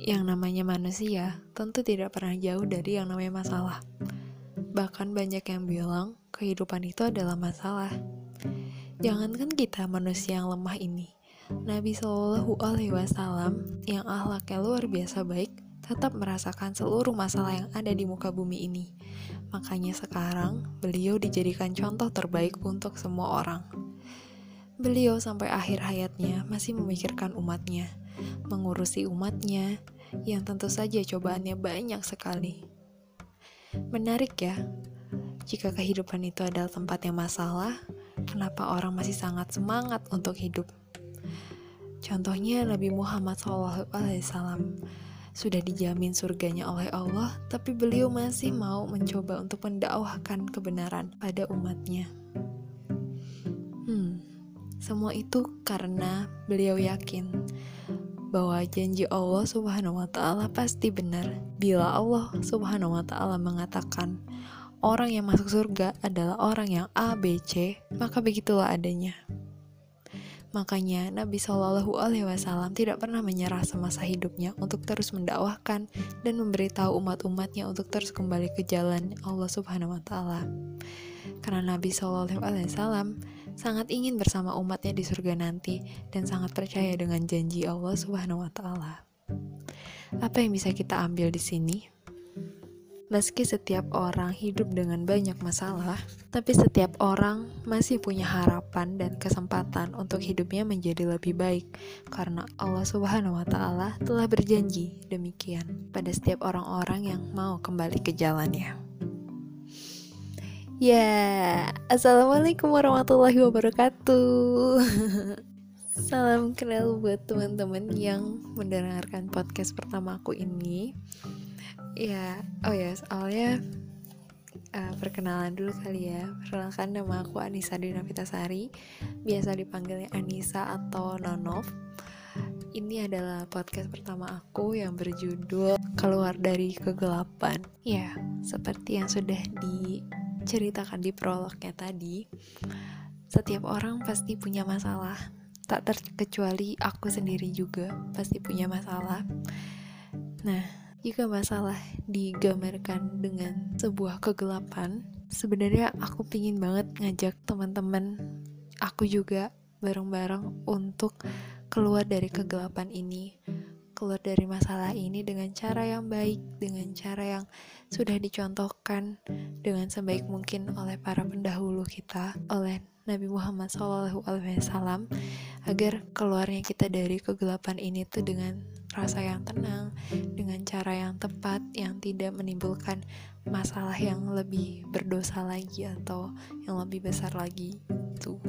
Yang namanya manusia tentu tidak pernah jauh dari yang namanya masalah. Bahkan banyak yang bilang kehidupan itu adalah masalah. Jangankan kita manusia yang lemah ini, Nabi Shallallahu Alaihi Wasallam yang ahlaknya luar biasa baik tetap merasakan seluruh masalah yang ada di muka bumi ini. Makanya sekarang beliau dijadikan contoh terbaik untuk semua orang. Beliau sampai akhir hayatnya masih memikirkan umatnya, mengurusi umatnya, yang tentu saja cobaannya banyak sekali. Menarik ya, jika kehidupan itu adalah tempat yang masalah, kenapa orang masih sangat semangat untuk hidup? Contohnya Nabi Muhammad SAW sudah dijamin surganya oleh Allah, tapi beliau masih mau mencoba untuk mendakwahkan kebenaran pada umatnya. Semua itu karena beliau yakin bahwa janji Allah Subhanahu wa taala pasti benar. Bila Allah Subhanahu wa taala mengatakan orang yang masuk surga adalah orang yang A, B, C, maka begitulah adanya. Makanya Nabi Shallallahu Alaihi Wasallam tidak pernah menyerah semasa hidupnya untuk terus mendakwahkan dan memberitahu umat-umatnya untuk terus kembali ke jalan Allah Subhanahu Wa Taala. Karena Nabi Shallallahu Alaihi Wasallam sangat ingin bersama umatnya di surga nanti dan sangat percaya dengan janji Allah Subhanahu wa taala. Apa yang bisa kita ambil di sini? Meski setiap orang hidup dengan banyak masalah, tapi setiap orang masih punya harapan dan kesempatan untuk hidupnya menjadi lebih baik karena Allah Subhanahu wa taala telah berjanji demikian pada setiap orang-orang yang mau kembali ke jalannya. Ya, assalamualaikum warahmatullahi wabarakatuh. Salam kenal buat teman-teman yang mendengarkan podcast pertama aku ini. Ya, oh ya, soalnya uh, perkenalan dulu kali ya. Perkenalkan nama aku Anissa Sari, biasa dipanggilnya Anissa atau Nonov. Ini adalah podcast pertama aku yang berjudul Keluar dari Kegelapan. Ya, seperti yang sudah di ceritakan di prolognya tadi, setiap orang pasti punya masalah. Tak terkecuali aku sendiri juga pasti punya masalah. Nah, jika masalah digambarkan dengan sebuah kegelapan, sebenarnya aku pingin banget ngajak teman-teman aku juga bareng-bareng untuk keluar dari kegelapan ini keluar dari masalah ini dengan cara yang baik, dengan cara yang sudah dicontohkan dengan sebaik mungkin oleh para pendahulu kita, oleh Nabi Muhammad SAW, agar keluarnya kita dari kegelapan ini tuh dengan rasa yang tenang, dengan cara yang tepat, yang tidak menimbulkan masalah yang lebih berdosa lagi atau yang lebih besar lagi. Tuh.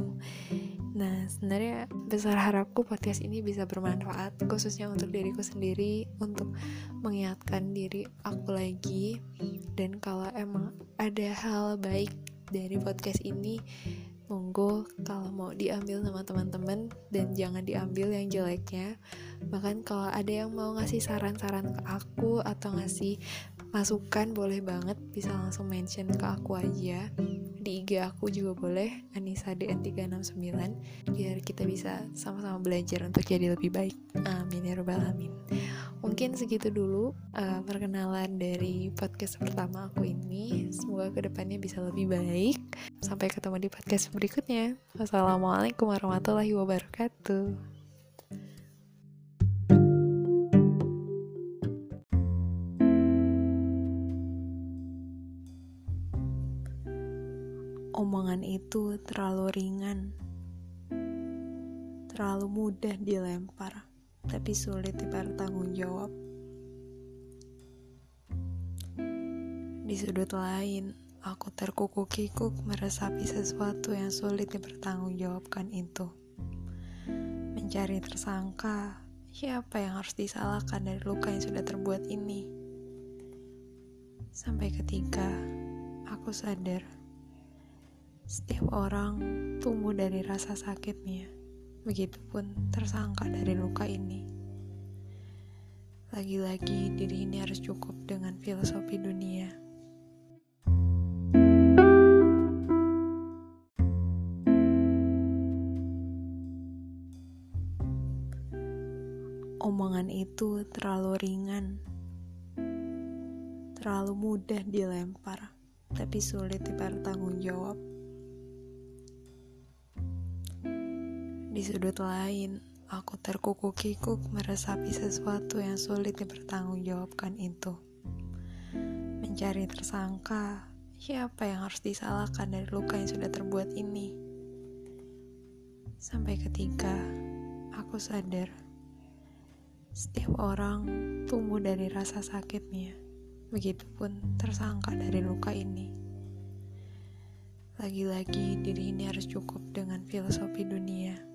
Nah, sebenarnya besar harapku podcast ini bisa bermanfaat khususnya untuk diriku sendiri untuk mengingatkan diri aku lagi. Dan kalau emang ada hal baik dari podcast ini monggo kalau mau diambil sama teman-teman dan jangan diambil yang jeleknya. Bahkan kalau ada yang mau ngasih saran-saran ke aku atau ngasih masukan boleh banget bisa langsung mention ke aku aja. Di IG aku juga boleh Anissa DN369 biar kita bisa sama-sama belajar untuk jadi lebih baik. Amin ya robbal alamin. Mungkin segitu dulu uh, perkenalan dari podcast pertama aku ini. Semoga ke depannya bisa lebih baik. Sampai ketemu di podcast berikutnya. Wassalamualaikum warahmatullahi wabarakatuh omongan itu terlalu ringan, terlalu mudah dilempar, tapi sulit dipertanggung jawab. Di sudut lain, aku terkukuk-kikuk meresapi sesuatu yang sulit dipertanggungjawabkan itu. Mencari tersangka, siapa yang harus disalahkan dari luka yang sudah terbuat ini? Sampai ketika aku sadar setiap orang tumbuh dari rasa sakitnya, begitupun tersangka dari luka ini. Lagi-lagi diri ini harus cukup dengan filosofi dunia. omongan itu terlalu ringan, terlalu mudah dilempar, tapi sulit dipertanggungjawab. Di sudut lain, aku terkukuk-kikuk meresapi sesuatu yang sulit dipertanggungjawabkan itu. Mencari tersangka, siapa yang harus disalahkan dari luka yang sudah terbuat ini? Sampai ketika aku sadar setiap orang tumbuh dari rasa sakitnya, begitupun tersangka dari luka ini. Lagi-lagi diri ini harus cukup dengan filosofi dunia.